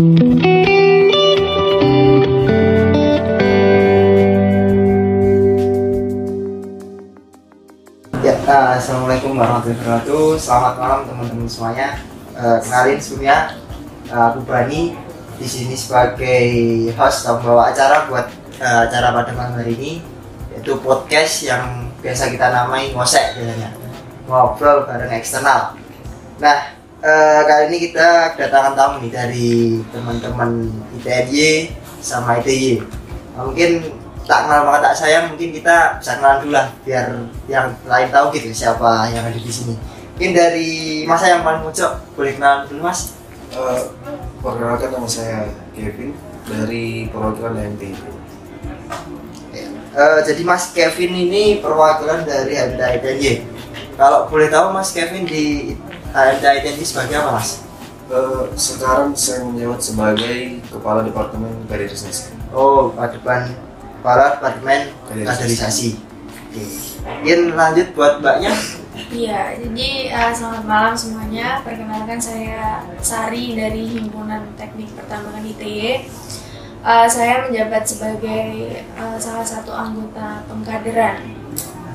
Ya, uh, assalamualaikum warahmatullahi wabarakatuh. Selamat malam teman-teman semuanya. Uh, kenalin sebelumnya, uh, aku Bani di sini sebagai host atau membawa acara buat uh, acara pada malam hari ini, yaitu podcast yang biasa kita namai ngosek biasanya, ngobrol bareng eksternal. Nah, uh, kali ini kita kedatangan tamu nih dari teman-teman ITNY sama ITY. Nah, mungkin tak kenal maka tak sayang mungkin kita bisa kenalan dulu lah biar yang lain tahu gitu siapa yang ada di sini mungkin dari masa yang paling pojok boleh kenalan dulu mas Eh, perkenalkan nama saya Kevin dari perwakilan HMT. Eh, jadi mas Kevin ini perwakilan dari ITNY kalau boleh tahu mas Kevin di HMTA ITNY sebagai apa mas? Eh, sekarang saya menjabat sebagai kepala departemen kaderisasi. Oh, depan kepala departemen Kaderisasi. Oke. Mungkin lanjut buat mbaknya Iya, jadi uh, selamat malam semuanya. Perkenalkan saya Sari dari Himpunan Teknik Pertambangan ITY. Uh, saya menjabat sebagai uh, salah satu anggota pengkaderan.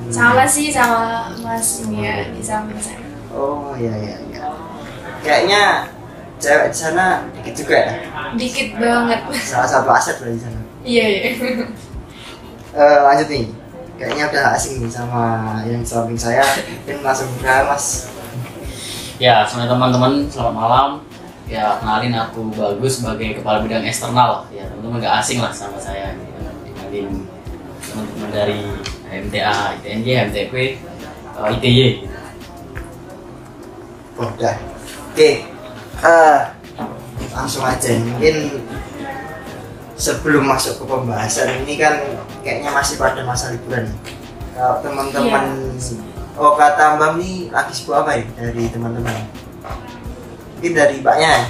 Sama sih sama Mas ini ya di samping saya. Oh iya iya iya. Kayaknya cewek di sana dikit juga ya. Dikit banget. Salah satu aset lah di sana. Iya iya. Eh, lanjut nih. Kayaknya udah asing nih sama yang samping saya. Mungkin langsung ke Mas. Ya, semuanya teman-teman, selamat malam. Ya, kenalin aku Bagus sebagai kepala bidang eksternal. Ya, teman-teman gak asing lah sama saya. Dibanding teman-teman dari MTA, ITNJ, MTP, eh, ITY. Oh, udah. Oke. Eh, langsung aja mungkin sebelum masuk ke pembahasan ini kan kayaknya masih pada masa liburan. Kalau teman-teman Oh kata Mbak nih lagi sibuk apa ya dari teman-teman? Mungkin dari mbaknya ya?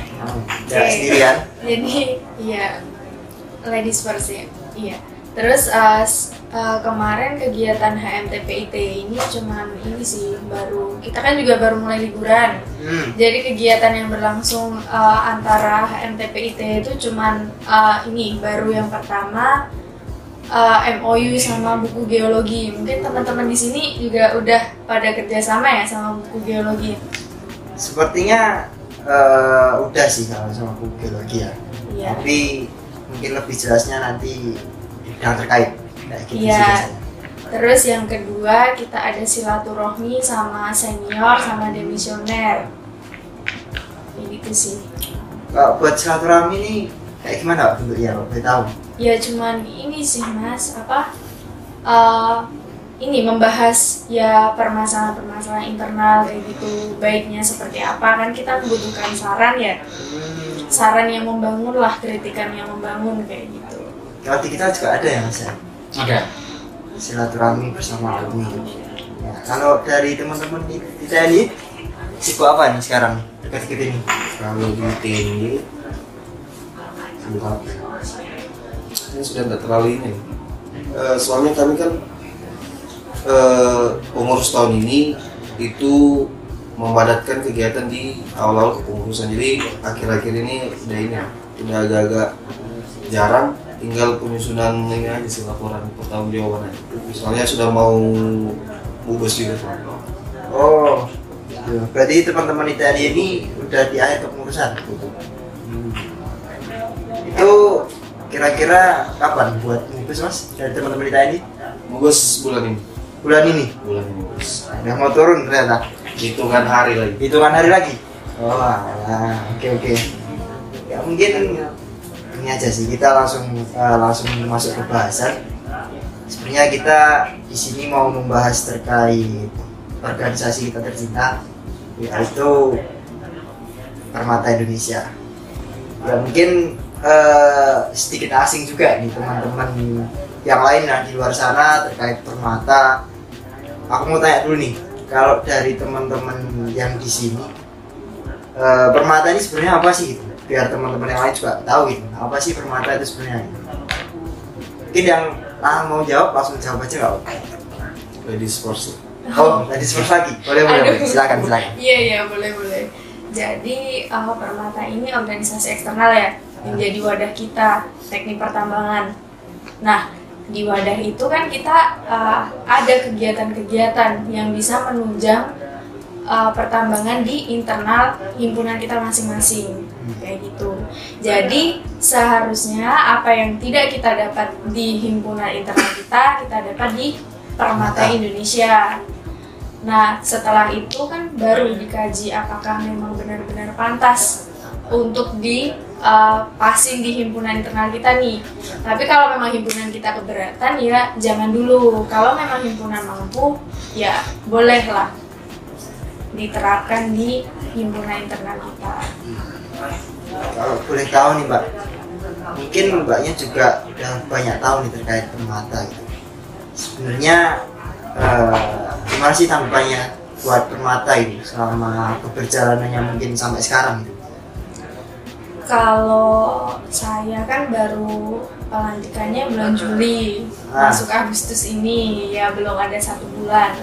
Tidak Oke. sendirian Jadi iya ladies first ya. Iya. Terus uh, uh, kemarin kegiatan HMTPIT ini cuman ini sih baru kita kan juga baru mulai liburan. hmm. Jadi kegiatan yang berlangsung uh, antara HMTPIT itu cuman uh, ini baru yang pertama uh, MOU sama buku geologi. Mungkin teman-teman di sini juga udah pada kerjasama ya sama buku geologi. Sepertinya eh, udah sih kalau sama buku geologi ya Iya. Tapi mungkin lebih jelasnya nanti yang terkait Kayak gitu Iya. Terus yang kedua kita ada silaturahmi sama senior sama demisioner. Kayak gitu sih. Kalau buat silaturahmi ini kayak gimana Pak bentuknya kalau boleh tahu? Ya cuman ini sih mas apa eh, ini membahas ya permasalahan-permasalahan internal kayak gitu baiknya seperti apa kan kita membutuhkan saran ya Hmm. saran yang membangun lah kritikan yang membangun kayak gitu. Kalau kita juga ada ya mas ya Ada. silaturahmi bersama alumni. Ya, kalau dari teman-teman di di TNI sibuk apa nih sekarang dekat-dekat ini? Kalau di TNI, sebentar. Ini sudah tidak terlalu ini. Eh, soalnya kami kan eh, pengurus tahun ini itu memadatkan kegiatan di awal-awal kepengurusan. Jadi akhir-akhir ini udah ini, udah agak-agak jarang. Tinggal penyusunan ini aja sih laporan pertanggungjawaban. Soalnya sudah mau bubes juga. Oh, gitu. berarti teman-teman di TNI ini udah di akhir kepengurusan. Itu kira-kira kapan buat bungkus mas dari teman-teman di TNI? Bubes bulan ini. Bulan ini. Bulan ini bubes. Udah mau turun ternyata. Hitungan hari lagi. Hitungan hari lagi. Oh, oke oke. Ya mungkin ini aja sih kita langsung eh, langsung masuk ke bahasan. Sebenarnya kita di sini mau membahas terkait organisasi kita tercinta yaitu Permata Indonesia. Ya mungkin eh, sedikit asing juga nih teman-teman yang lain yang di luar sana terkait Permata. Aku mau tanya dulu nih, kalau dari teman-teman yang di sini eh, Permata ini sebenarnya apa sih? Biar teman-teman yang lain juga tahu gitu. Apa sih Permata itu sebenarnya? Mungkin yang ah, mau jawab langsung jawab aja nggak apa-apa. Ladies first. Oh, tadi first lagi. Boleh boleh, boleh. Silakan silakan. Iya iya boleh boleh. Jadi uh, Permata ini organisasi eksternal ya, yang jadi wadah kita teknik pertambangan. Nah, di wadah itu kan kita uh, ada kegiatan-kegiatan yang bisa menunjang uh, pertambangan di internal himpunan kita masing-masing kayak gitu. Jadi seharusnya apa yang tidak kita dapat di himpunan internal kita kita dapat di Permata Indonesia. Nah setelah itu kan baru dikaji apakah memang benar-benar pantas untuk di uh, passing di himpunan internal kita nih. Tapi kalau memang himpunan kita keberatan ya jangan dulu. Kalau memang himpunan mampu ya bolehlah diterapkan di himpunan internal kita. Kalau boleh tahu nih mbak, mungkin mbaknya juga udah banyak tahu nih terkait permata gitu. Sebenarnya eh, gimana sih tanggapannya buat permata ini selama keberjalanannya mungkin sampai sekarang gitu? Kalau saya kan baru pelantikannya bulan Juli, Ah. masuk Agustus ini ya belum ada satu bulan.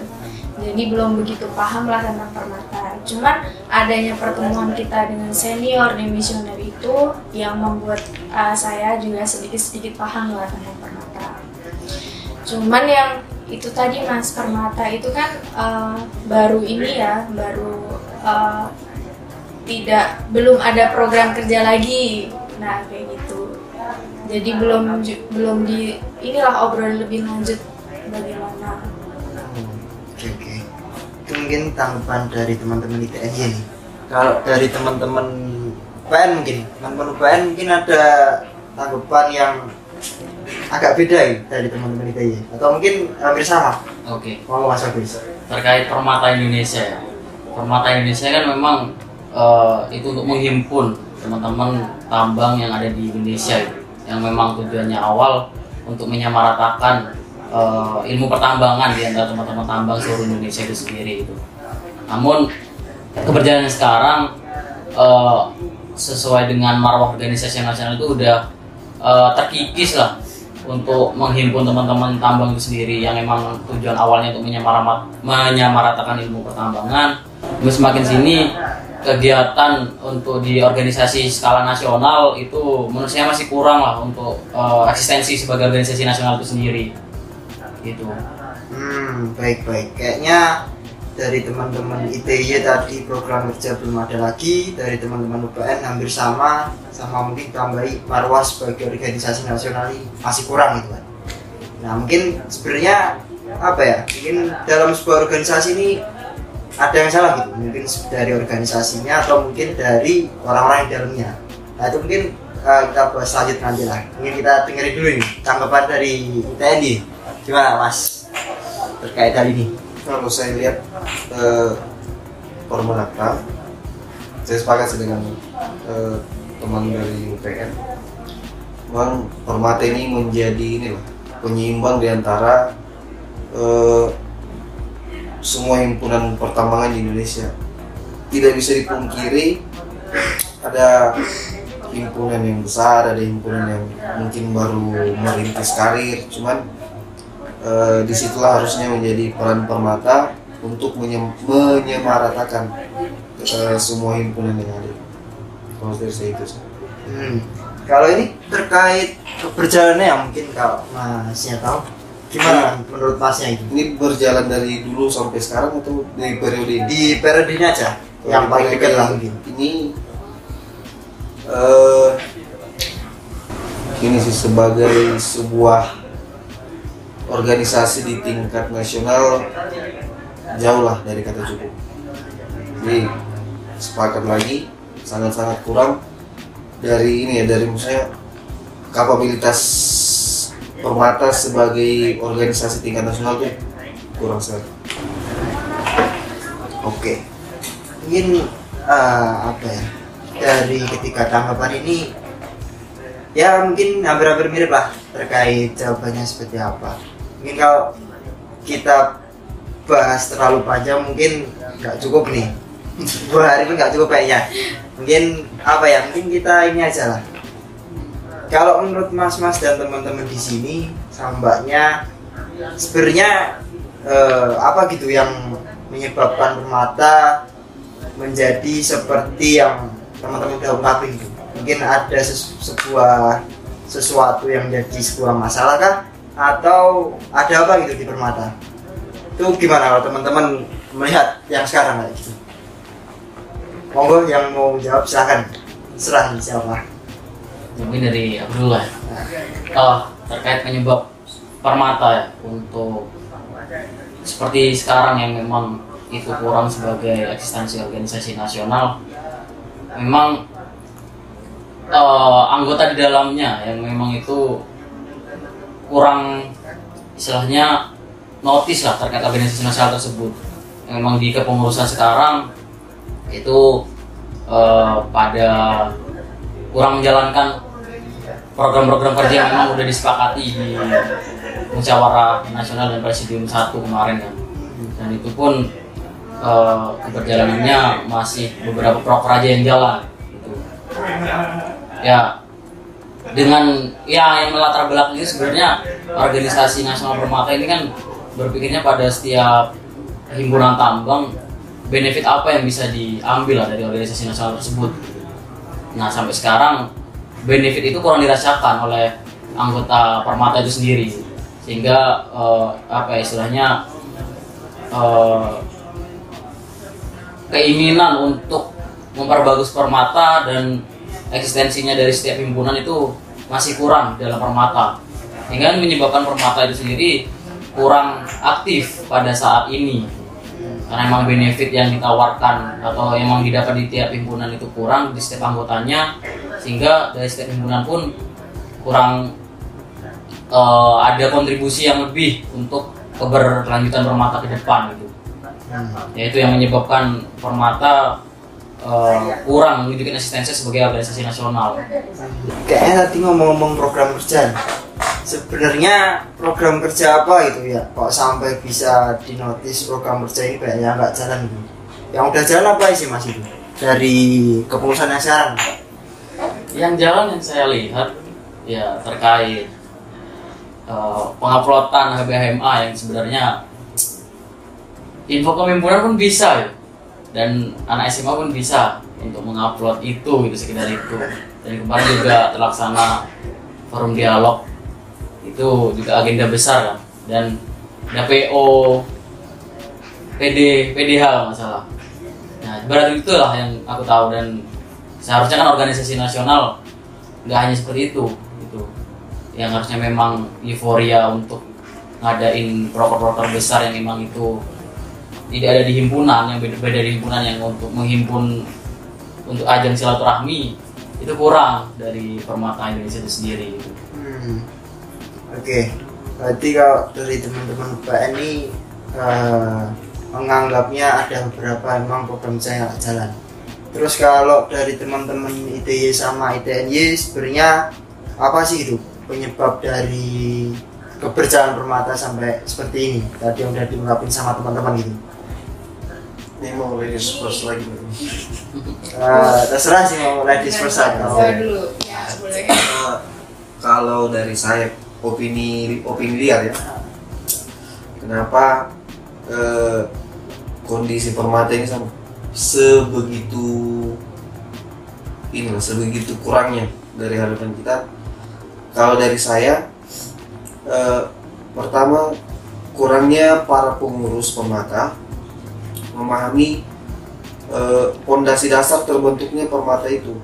Jadi belum begitu paham lah tentang permata. Cuman adanya pertemuan kita dengan senior di misioner itu yang membuat uh, saya juga sedikit-sedikit paham lah tentang permata. Cuman yang itu tadi mas permata itu kan uh, baru ini ya, baru uh, tidak belum ada program kerja lagi nah kayak gitu jadi belum belum di inilah obrolan lebih lanjut bagaimana mungkin tanggapan dari teman-teman ITNY nih. Kalau dari teman-teman UPN mungkin, teman-teman UPN mungkin ada tanggapan yang agak beda ya dari teman-teman ITY atau mungkin hampir sama. Oke. Mau Mas Agus? terkait Permata Indonesia ya. Permata Indonesia kan memang eh, itu untuk menghimpun teman-teman tambang yang ada di Indonesia yang memang tujuannya awal untuk menyamaratakan eh, ilmu pertambangan di antara teman-teman tambang seluruh Indonesia itu sendiri itu. Namun keberjalanan sekarang eh, sesuai dengan marwah organisasi nasional itu udah eh, terkikis lah untuk menghimpun teman-teman tambang itu sendiri yang memang tujuan awalnya untuk menyamaramat, menyamaratakan ilmu pertambangan. Semakin sini kegiatan untuk di organisasi skala nasional itu menurut saya masih kurang lah untuk eh, eksistensi sebagai organisasi nasional itu sendiri. Gitu. Hmm, baik baik. Kayaknya dari teman-teman ITY tadi program kerja belum ada lagi, dari teman-teman UPN hampir sama, sama mungkin tambahi Marwah sebagai organisasi nasional ini masih kurang gitu kan. Nah mungkin sebenarnya apa ya? Mungkin dalam sebuah organisasi ini ada yang salah gitu. Mungkin dari organisasinya atau mungkin dari orang-orang di dalamnya. Nah itu mungkin eh, kita bahas lanjut nanti lah. Mungkin kita dengerin dulu nih tanggapan dari TNI. Gimana Mas terkait hal ini? kalau saya lihat eh, Permenakta saya sepakat dengan eh, teman dari UPN memang Permata ini menjadi ini lah penyeimbang di antara eh, semua himpunan pertambangan di Indonesia. Tidak bisa dipungkiri ada himpunan yang besar ada himpunan yang mungkin baru merintis karir. Cuman Eh, di situlah harusnya menjadi peran permata untuk menyem- menyamaratakan eh, semua himpunan yang ada. Kalau dari saya itu. Hmm. Kalau ini terkait keberjalanannya ya mungkin kalau masnya tahu gimana menurut masnya itu Ini berjalan dari dulu sampai sekarang atau dari periode ini? di periode ini aja yang Kalau paling periode dekat lah Ini eh ini sih sebagai sebuah organisasi di tingkat nasional jauh lah dari kata cukup. Jadi sepakat lagi sangat-sangat kurang dari ini ya dari maksudnya kapabilitas Permata sebagai organisasi tingkat nasional tuh kurang sekali. oke mungkin eh, apa ya dari ketiga tanggapan ini ya mungkin hampir-hampir mirip lah terkait jawabannya seperti apa mungkin kalau kita bahas terlalu panjang mungkin nggak cukup nih. Dua hari pun nggak cukup kayaknya. Mungkin apa ya? Mungkin kita ini aja lah. Kalau menurut mas-mas dan teman-teman di sini sama mbaknya sebenarnya eh, apa gitu yang menyebabkan permata menjadi seperti yang teman-teman ungkapin itu mungkin ada ses- sebuah sesuatu yang menjadi sebuah masalah kah atau ada apa gitu di permata? Itu gimana kalau teman-teman melihat yang sekarang kayak gitu? Monggo yang mau jawab silahkan serah nih siapa mungkin dari aku dulu lah. Ya. Oh, terkait penyebab permata ya untuk seperti sekarang yang memang itu kurang sebagai eksistensi organisasi nasional memang eh, anggota di dalamnya yang memang itu kurang istilahnya notice lah terkait organisasi nasional tersebut memang di kepengurusan sekarang itu eh, pada kurang menjalankan program-program kerja yang memang udah disepakati di musyawarah nasional dan presidium satu kemarin kan dan itu pun eh, keberjalanannya masih beberapa proker aja yang jalan gitu. ya dengan ya yang melatar belakang ini sebenarnya organisasi nasional permata ini kan berpikirnya pada setiap himpunan tambang benefit apa yang bisa diambil dari organisasi nasional tersebut. Nah sampai sekarang benefit itu kurang dirasakan oleh anggota permata itu sendiri. Sehingga eh, apa ya, istilahnya eh, keinginan untuk memperbagus permata dan eksistensinya dari setiap himpunan itu masih kurang dalam permata. Sehingga menyebabkan permata itu sendiri kurang aktif pada saat ini. Karena emang benefit yang ditawarkan atau emang didapat di tiap himpunan itu kurang di setiap anggotanya sehingga dari setiap himpunan pun kurang eh, ada kontribusi yang lebih untuk keberlanjutan permata ke depan gitu. Yaitu yang menyebabkan permata eh, kurang menunjukkan eksistensi sebagai organisasi nasional. Kayaknya tadi ngomong-ngomong program kerja. Sebenarnya program kerja apa gitu ya? Kok sampai bisa dinotis program kerja ini kayaknya nggak jalan gitu. Yang udah jalan apa sih mas itu dari kepengurusan yang sekarang? Yang jalan yang saya lihat ya terkait eh, penguploadan HBHMA yang sebenarnya info kemimpunan pun bisa ya dan anak SMA pun bisa untuk mengupload itu gitu sekedar itu. Dan kemarin juga terlaksana forum dialog. Itu juga agenda besar kan? Dan ada PO PD PDH kalau nggak salah. Nah berarti itulah yang aku tahu. Dan seharusnya kan organisasi nasional nggak hanya seperti itu gitu. Yang harusnya memang euforia untuk ngadain proker-proker besar yang memang itu tidak ada di himpunan yang beda-beda di himpunan yang untuk menghimpun untuk ajang silaturahmi itu kurang dari permata Indonesia itu sendiri. Hmm. Oke, berarti kalau dari teman-teman PNI eh, menganggapnya ada beberapa memang program saya nggak jalan. Terus kalau dari teman-teman ITY sama ITNY sebenarnya apa sih itu penyebab dari keberjalanan permata sampai seperti ini? Tadi yang udah diungkapin sama teman-teman gitu. Ini mau ladies first lagi nih. Eh, terserah sih mau ladies first. Saya dulu. Ya, boleh. Eh, kalau dari saya opini opini liar ya kenapa eh, kondisi permata ini sama sebegitu ini sebegitu kurangnya dari harapan kita kalau dari saya eh, pertama kurangnya para pengurus permata memahami eh, pondasi dasar terbentuknya permata itu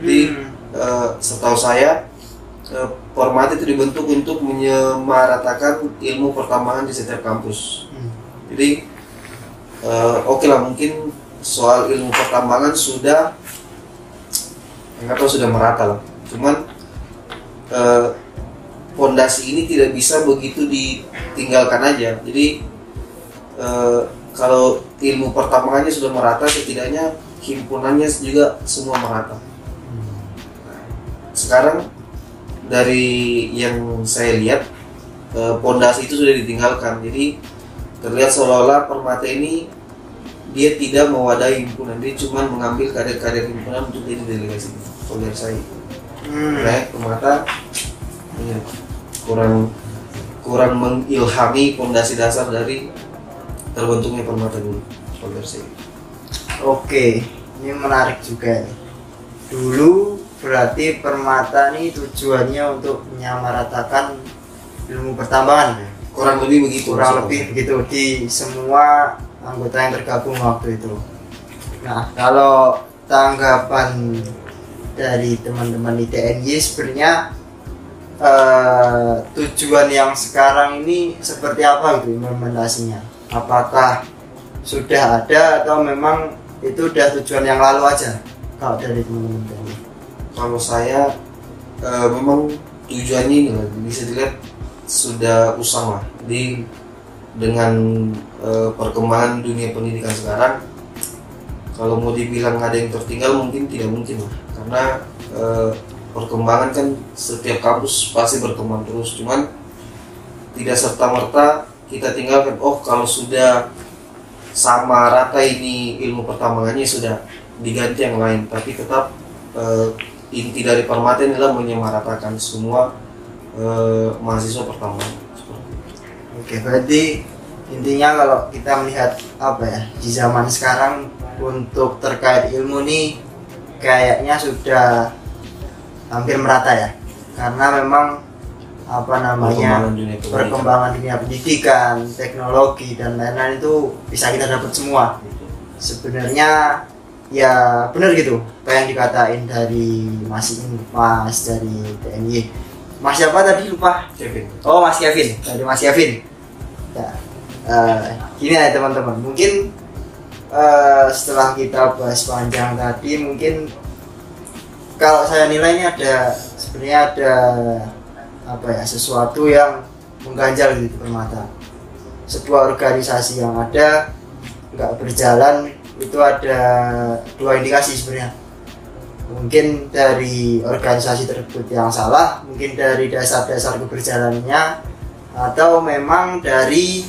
jadi eh, setahu saya eh, Permata itu dibentuk untuk menyamaratakan ilmu pertambangan di setiap kampus. Hmm. Jadi eh, oke lah mungkin soal ilmu pertambangan sudah nggak tahu sudah merata lah. Cuman eh, fondasi ini tidak bisa begitu ditinggalkan aja. Jadi eh, kalau ilmu pertambangannya sudah merata, setidaknya himpunannya juga semua merata. Sekarang dari yang saya lihat eh, pondasi itu sudah ditinggalkan jadi terlihat seolah-olah permata ini dia tidak mewadahi himpunan dia cuma mengambil kader-kader himpunan untuk jadi delegasi kalau saya Hmm. Nah, permata ini kurang kurang mengilhami pondasi dasar dari terbentuknya permata dulu dari saya Oke, ini menarik juga nih. Dulu berarti permata ini tujuannya untuk menyamaratakan ilmu pertambangan ya? kurang lebih begitu kurang lebih begitu di semua anggota yang tergabung waktu itu. Nah, kalau tanggapan dari teman-teman di TNY sebenarnya eh, tujuan yang sekarang ini seperti apa gitu implementasinya? Apakah sudah ada atau memang itu udah tujuan yang lalu aja? Kalau dari teman-teman kalau saya eh, memang tujuannya ini lah, bisa dilihat sudah usang lah. Di dengan eh, perkembangan dunia pendidikan sekarang kalau mau dibilang ada yang tertinggal mungkin tidak mungkin lah. Karena eh, perkembangan kan setiap kampus pasti berkembang terus. Cuman tidak serta merta kita tinggalkan oh kalau sudah sama rata ini ilmu pertambangannya sudah diganti yang lain tapi tetap eh, inti dari permata ini adalah menyamaratakan semua eh, mahasiswa pertambangan. Oke, berarti intinya kalau kita melihat apa ya di zaman sekarang untuk terkait ilmu nih kayaknya sudah hampir merata ya, karena memang apa namanya Perkembangan dunia pendidikan. perkembangan dunia pendidikan, teknologi dan lain-lain itu bisa kita dapat semua. Sebenarnya ya benar gitu apa yang dikatain dari Mas Mas dari TNI. Mas siapa tadi lupa? Kevin Oh Mas Kevin, dari Mas Kevin. Ya, eh, gini ya teman-teman, mungkin eh, setelah kita bahas panjang tadi, mungkin kalau saya nilai ini ada sebenarnya ada apa ya sesuatu yang mengganjal gitu di permata. Sebuah organisasi yang ada nggak berjalan itu ada dua indikasi sebenarnya mungkin dari organisasi tersebut yang salah, mungkin dari dasar-dasar keberjalanannya, atau memang dari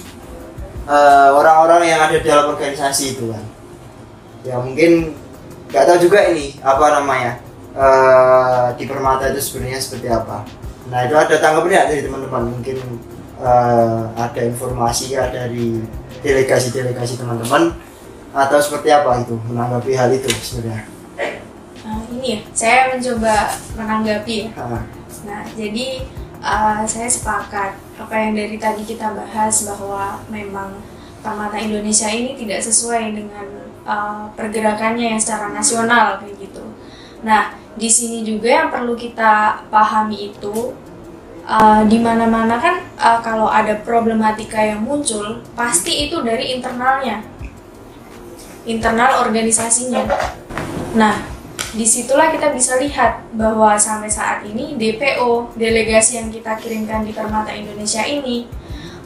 eh, orang-orang yang ada dalam organisasi itu kan. Ya mungkin nggak tahu juga ini apa namanya eh, di permata itu sebenarnya seperti apa. Nah itu ada tanggapannya dari teman-teman mungkin eh, ada informasi ya dari delegasi-delegasi teman-teman atau seperti apa itu menanggapi hal itu sebenarnya. Nah, ini ya, saya mencoba menanggapi ya. Ah. Nah, jadi uh, saya sepakat apa yang dari tadi kita bahas bahwa memang Permata Indonesia ini tidak sesuai dengan uh, pergerakannya yang secara nasional kayak gitu. Nah, di sini juga yang perlu kita pahami itu uh, di mana-mana kan uh, kalau ada problematika yang muncul pasti itu dari internalnya, internal organisasinya. Nah, di situlah kita bisa lihat bahwa sampai saat ini DPO delegasi yang kita kirimkan di Permata Indonesia ini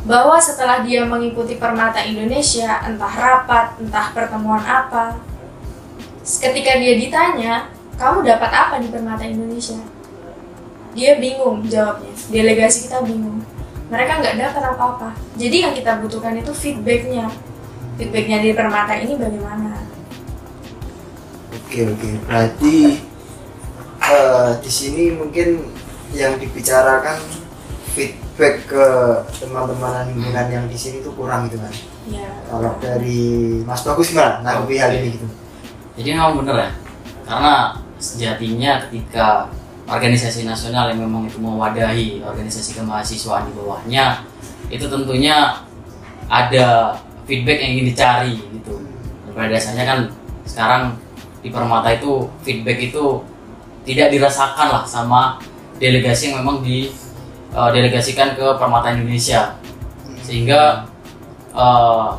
bahwa setelah dia mengikuti Permata Indonesia entah rapat entah pertemuan apa ketika dia ditanya kamu dapat apa di Permata Indonesia? Dia bingung jawabnya. Delegasi kita bingung. Mereka nggak dapat apa-apa. Jadi yang kita butuhkan itu feedbacknya. Feedbacknya di Permata ini bagaimana? Oke oke, berarti eh, di sini mungkin yang dibicarakan feedback ke teman-teman himpunan yang di sini itu kurang gitu kan. ya Kalau dari Mas Bagus gimana? Nanggapi hal ini gitu. Jadi memang bener ya, karena sejatinya ketika organisasi nasional yang memang itu mewadahi organisasi kemahasiswaan di bawahnya, itu tentunya ada feedback yang ingin dicari gitu. Dan pada dasarnya kan sekarang di Permata itu feedback itu tidak dirasakan lah sama delegasi yang memang didelegasikan ke Permata Indonesia, sehingga eh,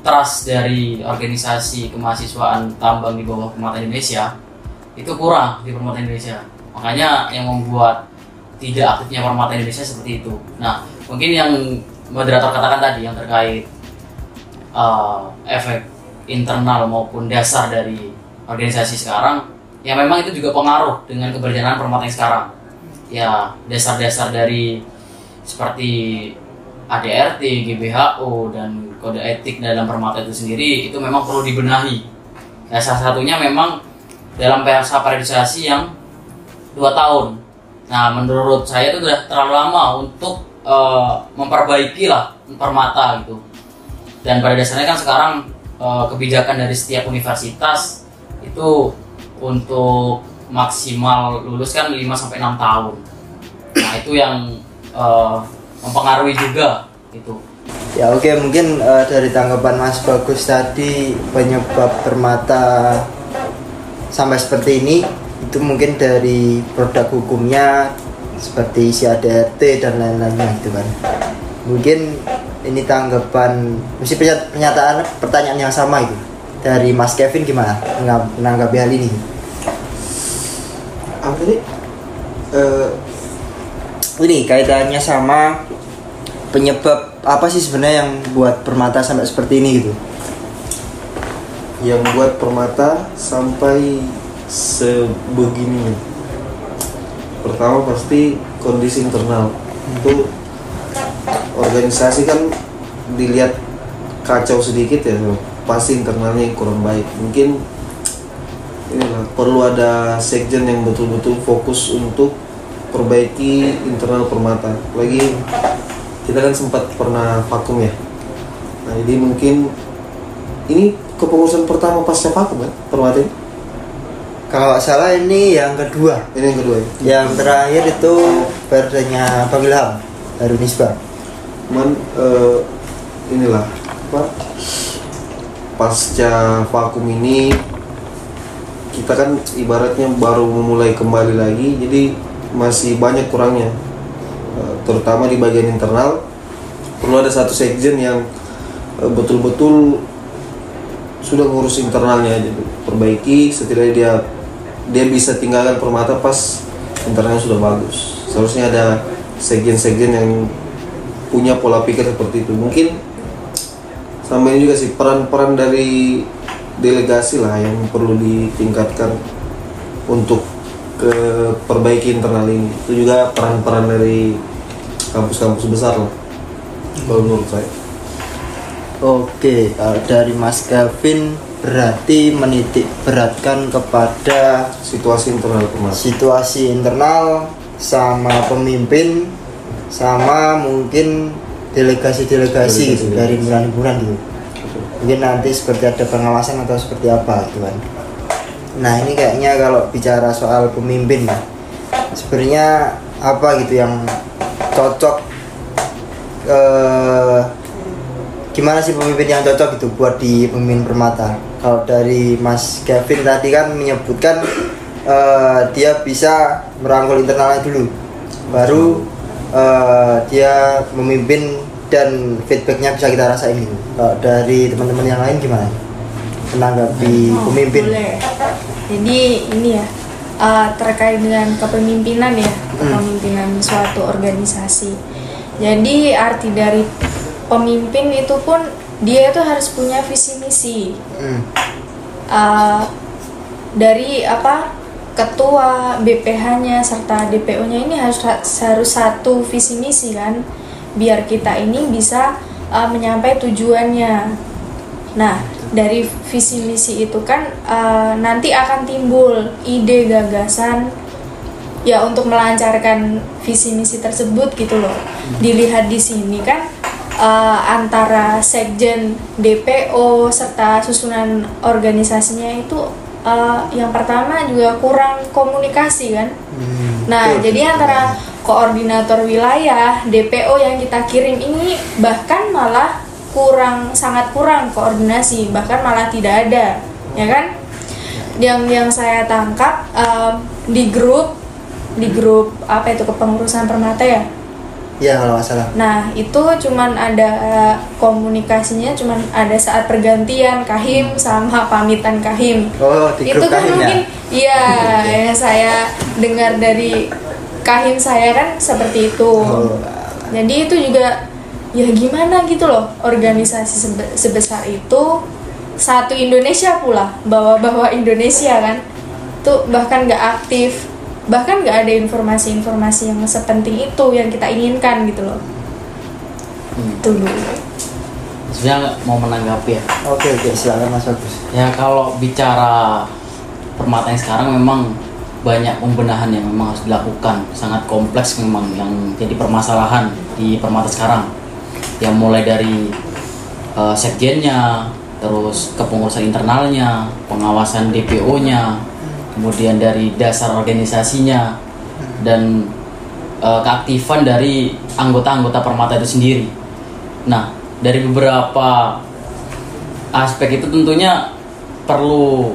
trust dari organisasi kemahasiswaan tambang di bawah Permata Indonesia itu kurang di Permata Indonesia. Makanya yang membuat tidak aktifnya Permata Indonesia seperti itu. Nah, mungkin yang moderator katakan tadi yang terkait uh, efek internal maupun dasar dari organisasi sekarang, ya memang itu juga pengaruh dengan keberjalanan Permata yang sekarang. Ya, dasar-dasar dari seperti ADRT, GBHO dan kode etik dalam permata itu sendiri itu memang perlu dibenahi. Nah, salah satunya memang dalam masa periodisasi yang dua tahun. Nah, menurut saya itu sudah terlalu lama untuk eh, memperbaiki lah permata gitu. Dan pada dasarnya kan sekarang eh, kebijakan dari setiap universitas itu untuk maksimal lulus kan 5 sampai 6 tahun. Nah, itu yang eh, mempengaruhi juga gitu. Ya oke mungkin eh, dari tanggapan Mas Bagus tadi penyebab permata sampai seperti ini itu mungkin dari produk hukumnya seperti isi ADRT dan lain-lainnya gitu kan. Mungkin ini tanggapan mesti pernya- pernyataan pertanyaan yang sama itu dari Mas Kevin gimana menanggapi hal ini? apa Eh, Ini kaitannya sama penyebab apa sih sebenarnya yang buat permata sampai seperti ini gitu? Yang buat permata sampai sebegini pertama pasti kondisi internal. Itu organisasi kan dilihat kacau sedikit ya pasti internalnya kurang baik. Mungkin inilah perlu ada sekjen yang betul-betul fokus untuk perbaiki internal permata. Lagi kita kan sempat pernah vakum ya. Nah jadi mungkin ini kepengurusan pertama pasca vakum kan permata ini? Kalau nggak salah ini yang kedua. ini yang kedua ya Yang terakhir itu perdanya Bang Ilham Harun Nisbah. cuman eh, inilah apa pasca vakum ini kita kan ibaratnya baru memulai kembali lagi jadi masih banyak kurangnya Eh, terutama di bagian internal perlu ada satu sekjen yang eh, betul-betul sudah ngurus internalnya aja perbaiki setidaknya dia dia bisa tinggalkan permata pas internalnya sudah bagus. Seharusnya ada sekjen-sekjen yang punya pola pikir seperti itu. Mungkin sama ini juga sih peran-peran dari delegasi lah yang perlu ditingkatkan untuk ke perbaiki internal ini. Itu juga peran-peran dari kampus-kampus besar lah kalau menurut saya Oke, kalau dari Mas Kevin berarti menitik beratkan kepada situasi internal permata situasi internal sama pemimpin sama mungkin delegasi-delegasi gitu, dari himpunan-himpunan gitu. Mungkin nanti seperti ada pengawasan atau seperti apa gitu kan. Nah ini kayaknya kalau bicara soal pemimpin ya, sebenarnya apa gitu yang cocok eh, gimana sih pemimpin yang cocok gitu buat di pemimpin permata? Kalau dari Mas Kevin tadi kan menyebutkan eh, dia bisa merangkul internalnya dulu. Baru eh, dia memimpin dan feedbacknya bisa kita rasain gitu. Kalau dari teman-teman yang lain gimana? Menanggapi Oh, pemimpin. Boleh. Jadi ini ya uh, terkait dengan kepemimpinan ya, kepemimpinan suatu organisasi. Jadi arti dari pemimpin itu pun dia itu harus punya visi misi. Hmm, Uh, dari apa ketua BPH-nya serta DPO-nya ini harus harus satu visi misi kan biar kita ini bisa uh, menyampai tujuannya. Nah, dari visi misi itu kan uh, nanti akan timbul ide gagasan ya untuk melancarkan visi misi tersebut gitu loh. Dilihat di sini kan uh, antara sekjen DPO serta susunan organisasinya itu uh, yang pertama juga kurang komunikasi kan. hmm, Nah, betul, jadi antara koordinator wilayah, DPO yang kita kirim ini bahkan malah kurang sangat kurang koordinasi, bahkan malah tidak ada, ya kan? Yang yang saya tangkap um, di grup di grup apa itu kepengurusan permata ya. Ya kalau nggak salah. Nah, itu cuman ada komunikasinya cuman ada saat pergantian kahim sama pamitan kahim. Oh di itu kan kahim ya? mungkin iya yang saya dengar dari kahim saya kan seperti itu. Oh. jadi itu juga ya gimana gitu loh organisasi sebe- sebesar itu. Satu Indonesia pula bawa-bawa Indonesia kan. Tuh bahkan nggak aktif bahkan nggak ada informasi-informasi yang sepenting itu yang kita inginkan gitu loh. Hmm. itu dulu Sebenarnya mau menanggapi ya. oke oke silakan Mas Bagus Ya kalau bicara permata yang sekarang memang banyak pembenahan yang memang harus dilakukan. Sangat kompleks memang yang jadi permasalahan di permata sekarang. Yang mulai dari eh, sekjennya terus kepengurusan internalnya, pengawasan DPO-nya, kemudian dari dasar organisasinya dan eh, keaktifan dari anggota-anggota permata itu sendiri. Nah, dari beberapa aspek itu tentunya perlu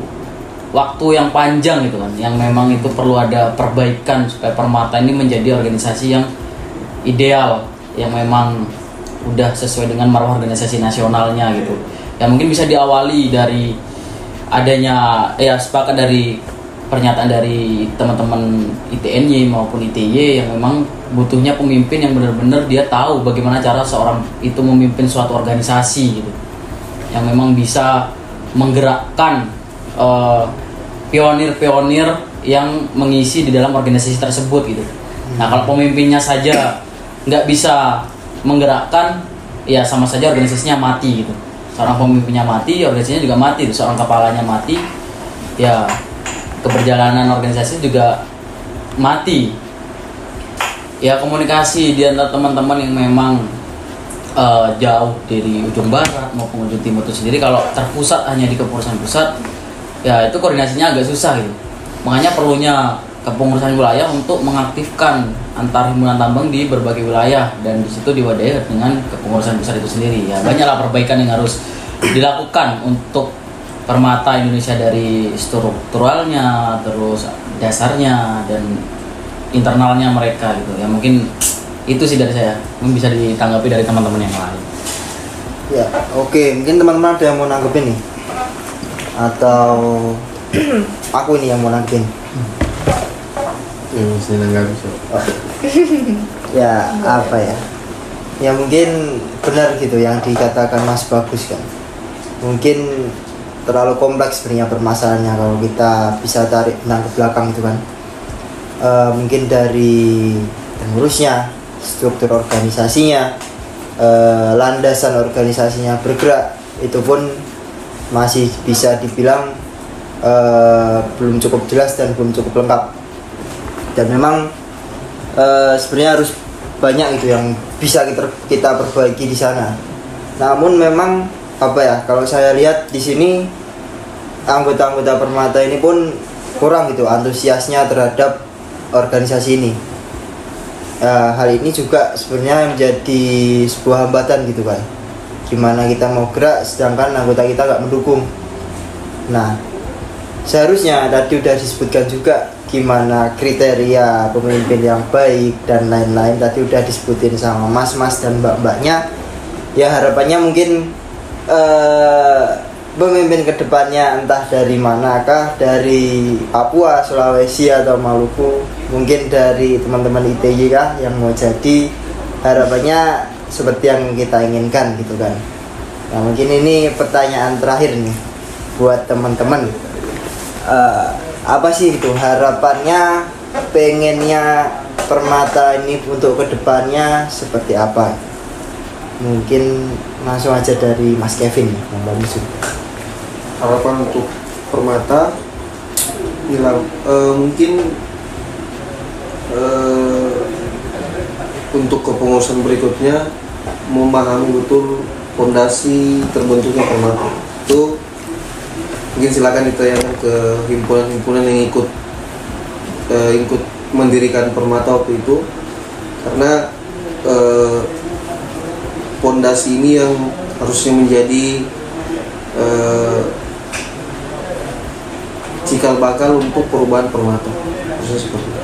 waktu yang panjang gitu kan, yang memang itu perlu ada perbaikan supaya permata ini menjadi organisasi yang ideal, yang memang udah sesuai dengan marwah organisasi nasionalnya gitu. Ya mungkin bisa diawali dari adanya ya sepakat dari pernyataan dari teman-teman ITNY maupun ITY yang memang butuhnya pemimpin yang benar-benar dia tahu bagaimana cara seorang itu memimpin suatu organisasi gitu yang memang bisa menggerakkan eh, pionir-pionir yang mengisi di dalam organisasi tersebut gitu. Nah kalau pemimpinnya saja nggak bisa menggerakkan, ya sama saja organisasinya mati gitu. Seorang pemimpinnya mati, organisasinya juga mati. Seorang kepalanya mati, ya keberjalanan organisasi juga mati. Ya komunikasi di antara teman-teman yang memang eh, jauh dari ujung barat maupun ujung timur itu sendiri kalau terpusat hanya di kepengurusan pusat ya itu koordinasinya agak susah gitu makanya perlunya kepengurusan wilayah untuk mengaktifkan antar himpunan tambang di berbagai wilayah dan di situ diwadahi dengan kepengurusan pusat itu sendiri ya banyaklah perbaikan yang harus dilakukan untuk permata Indonesia dari strukturalnya terus dasarnya dan internalnya mereka gitu ya mungkin itu sih dari saya mungkin bisa ditanggapi dari teman-teman yang lain Ya, oke. Mungkin teman-teman ada yang mau nanggepin nih? Atau aku ini yang mau nanggepin? yang nggak bisa Ya, apa ya? Ya mungkin benar gitu yang dikatakan Mas Bagus kan. Mungkin terlalu kompleks sebenarnya permasalahannya kalau kita bisa tarik benang ke belakang itu kan. Eh, mungkin dari pengurusnya, struktur organisasinya, eh, landasan organisasinya bergerak itu pun masih bisa dibilang eh, belum cukup jelas dan belum cukup lengkap dan memang eh, sebenarnya harus banyak itu yang bisa kita kita perbaiki di sana namun memang apa ya kalau saya lihat di sini anggota-anggota permata ini pun kurang gitu antusiasnya terhadap organisasi ini. Ya, hal ini juga sebenarnya menjadi sebuah hambatan gitu kan gimana kita mau gerak sedangkan anggota kita nggak mendukung. Nah seharusnya tadi udah disebutkan juga gimana kriteria pemimpin yang baik dan lain-lain tadi udah disebutin sama mas-mas dan mbak-mbaknya. Ya harapannya mungkin eh, pemimpin ke depannya entah dari manakah dari Papua, Sulawesi atau Maluku mungkin dari teman-teman ITY kah yang mau jadi harapannya seperti yang kita inginkan gitu kan. Nah mungkin ini pertanyaan terakhir nih buat teman-teman. Eh, apa sih itu harapannya pengennya permata ini untuk ke depannya seperti apa? Mungkin langsung aja dari Mas Kevin yang bagus harapan untuk permata bilang eh, mungkin eh, untuk kepengurusan berikutnya memahami betul fondasi terbentuknya permata. Itu mungkin silakan ditanyakan ke himpunan-himpunan yang ikut eh, ikut mendirikan permata waktu itu. Karena eh, fondasi ini yang harusnya menjadi eh, cikal bakal untuk perubahan permata. Harusnya seperti itu.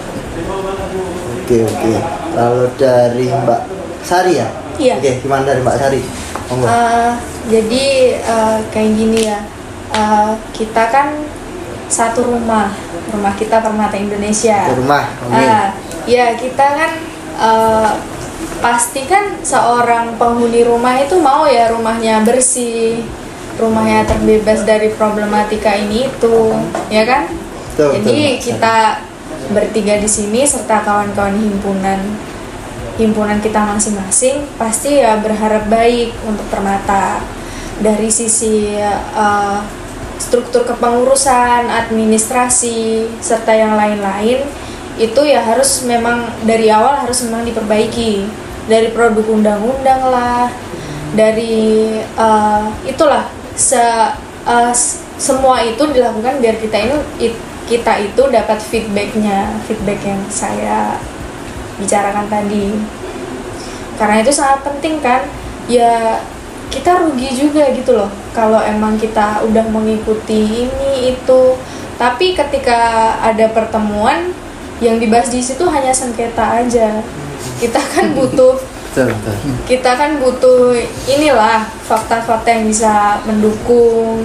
Oke oke. Kalau dari Mbak Sari ya? Iya. oke gimana dari Mbak Sari? Monggo. Eh, jadi eh, kayak gini ya, Eh, kita kan satu rumah, rumah kita Permata Indonesia. Di rumah Ah, ya kita kan eh, pasti kan seorang penghuni rumah itu mau ya rumahnya bersih, rumahnya terbebas dari problematika ini itu, ya kan? Betul, Jadi betul, kita bertiga di sini serta kawan-kawan himpunan himpunan kita masing-masing pasti ya berharap baik untuk Permata dari sisi eh, struktur kepengurusan, administrasi serta yang lain-lain itu ya harus memang dari awal harus memang diperbaiki. Dari produk undang-undang lah dari eh, itulah se uh, semua itu dilakukan biar kita ini it- kita itu dapat feedbacknya feedback yang saya bicarakan tadi. Karena itu sangat penting kan? Ya kita rugi juga gitu loh kalau emang kita udah mengikuti ini itu. Tapi ketika ada pertemuan yang dibahas di situ hanya sengketa aja kita kan butuh kita kan butuh inilah fakta-fakta yang bisa mendukung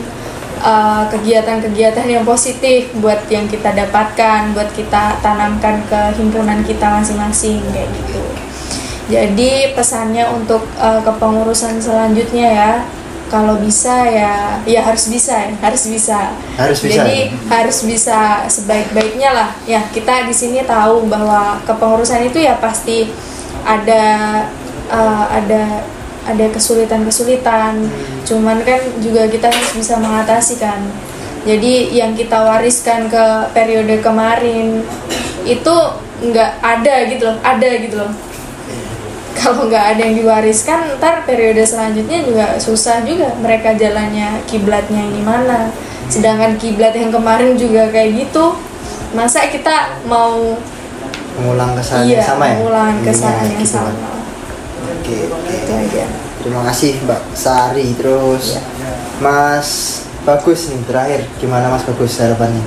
uh, kegiatan-kegiatan yang positif buat yang kita dapatkan, buat kita tanamkan ke himpunan kita masing-masing kayak gitu. Jadi pesannya untuk uh, kepengurusan selanjutnya ya, kalau bisa ya, ya harus bisa ya, harus bisa. Harus bisa, Jadi ya? harus bisa sebaik-baiknya lah. Ya kita di sini tahu bahwa kepengurusan itu ya pasti ada uh, ada ada kesulitan-kesulitan. Cuman kan juga kita harus bisa mengatasi kan. Jadi yang kita wariskan ke periode kemarin itu nggak ada gitu loh, ada gitu loh. Kalau nggak ada yang diwariskan, ntar periode selanjutnya juga susah juga mereka jalannya kiblatnya ini mana. Sedangkan kiblat yang kemarin juga kayak gitu, masa kita mau mengulang kesalahan iya yang sama ya mengulang kesalahan yang kan. sama. oke oke Itu aja. terima kasih mbak Sari terus Iya. Mas Bagus nih terakhir gimana Mas Bagus harapannya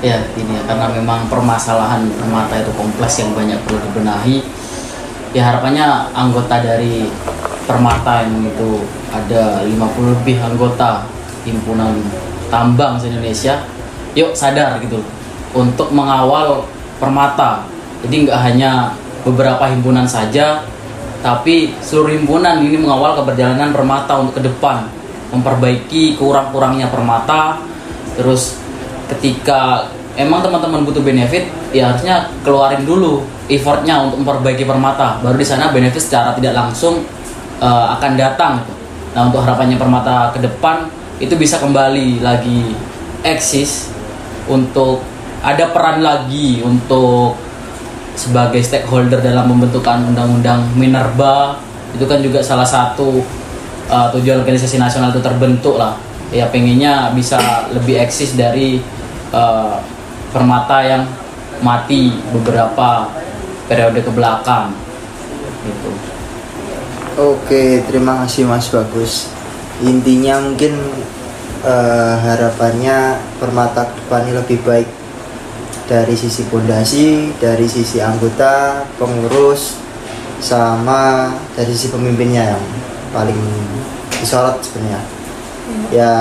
Ya, ini ya, karena memang permasalahan mata itu kompleks yang banyak perlu dibenahi. Ya harapannya anggota dari Permata yang itu ada 50 lebih anggota himpunan tambang se-Indonesia. Yuk sadar gitu untuk mengawal Permata. Jadi nggak hanya beberapa himpunan saja, tapi seluruh himpunan ini mengawal keberjalanan Permata untuk ke depan, memperbaiki kurang-kurangnya Permata, terus ketika emang teman-teman butuh benefit ya harusnya keluarin dulu effortnya untuk memperbaiki permata. Baru di sana benefit secara tidak langsung eh, akan datang gitu. nah untuk harapannya permata ke depan itu bisa kembali lagi eksis untuk ada peran lagi untuk sebagai stakeholder dalam pembentukan undang-undang Minerba. Itu kan juga salah satu uh, tujuan organisasi nasional itu terbentuk lah. Ya pengennya bisa lebih eksis dari uh, permata yang mati beberapa periode ke belakang gitu Oke, terima kasih Mas Bagus. Intinya mungkin eh, harapannya permata depannya lebih baik dari sisi pondasi, dari sisi anggota, pengurus, sama dari sisi pemimpinnya yang paling disorot sebenarnya. Ya,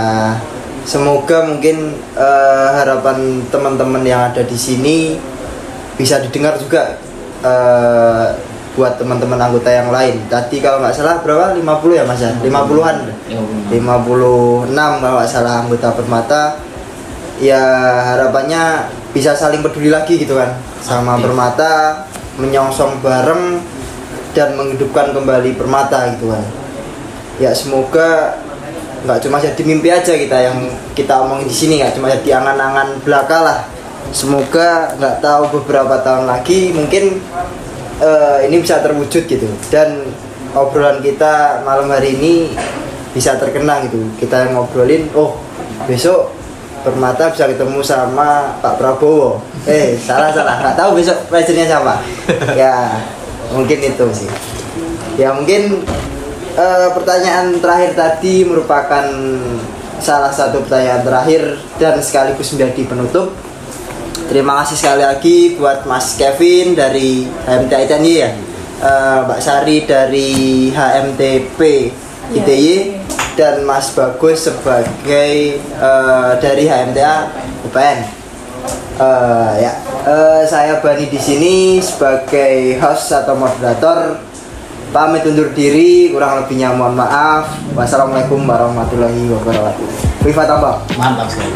semoga mungkin eh, harapan teman-teman yang ada di sini bisa didengar juga eh, buat teman-teman anggota yang lain. Tadi kalau nggak salah berapa? 50 ya Mas ya? 50-an. Ya, benar. 56 kalau nggak salah anggota Permata. Ya harapannya bisa saling peduli lagi gitu kan sama Aktif. Permata, menyongsong bareng dan menghidupkan kembali Permata gitu kan. Ya semoga nggak cuma jadi mimpi aja kita yang kita omongin di sini nggak cuma jadi angan-angan belaka lah. Semoga nggak tahu beberapa tahun lagi mungkin eh, ini bisa terwujud gitu. Dan obrolan kita malam hari ini bisa terkenang gitu. Kita ngobrolin oh besok Permata bisa ketemu sama Pak Prabowo. Eh salah salah. Nggak tahu besok presidennya siapa. Ya mungkin itu sih. Ya mungkin eh, pertanyaan terakhir tadi merupakan salah satu pertanyaan terakhir dan sekaligus menjadi penutup Terima kasih sekali lagi buat Mas Kevin dari HMTI TNI ya, Eh, Mbak Sari dari HMTP Iya, ITY dan Mas Bagus sebagai eh, dari HMTA UPN. Eh, ya, eh, saya Bani di sini sebagai host atau moderator. Pamit undur diri, kurang lebihnya mohon maaf. Wassalamualaikum warahmatullahi wabarakatuh. Viva Tambang. mantap sekali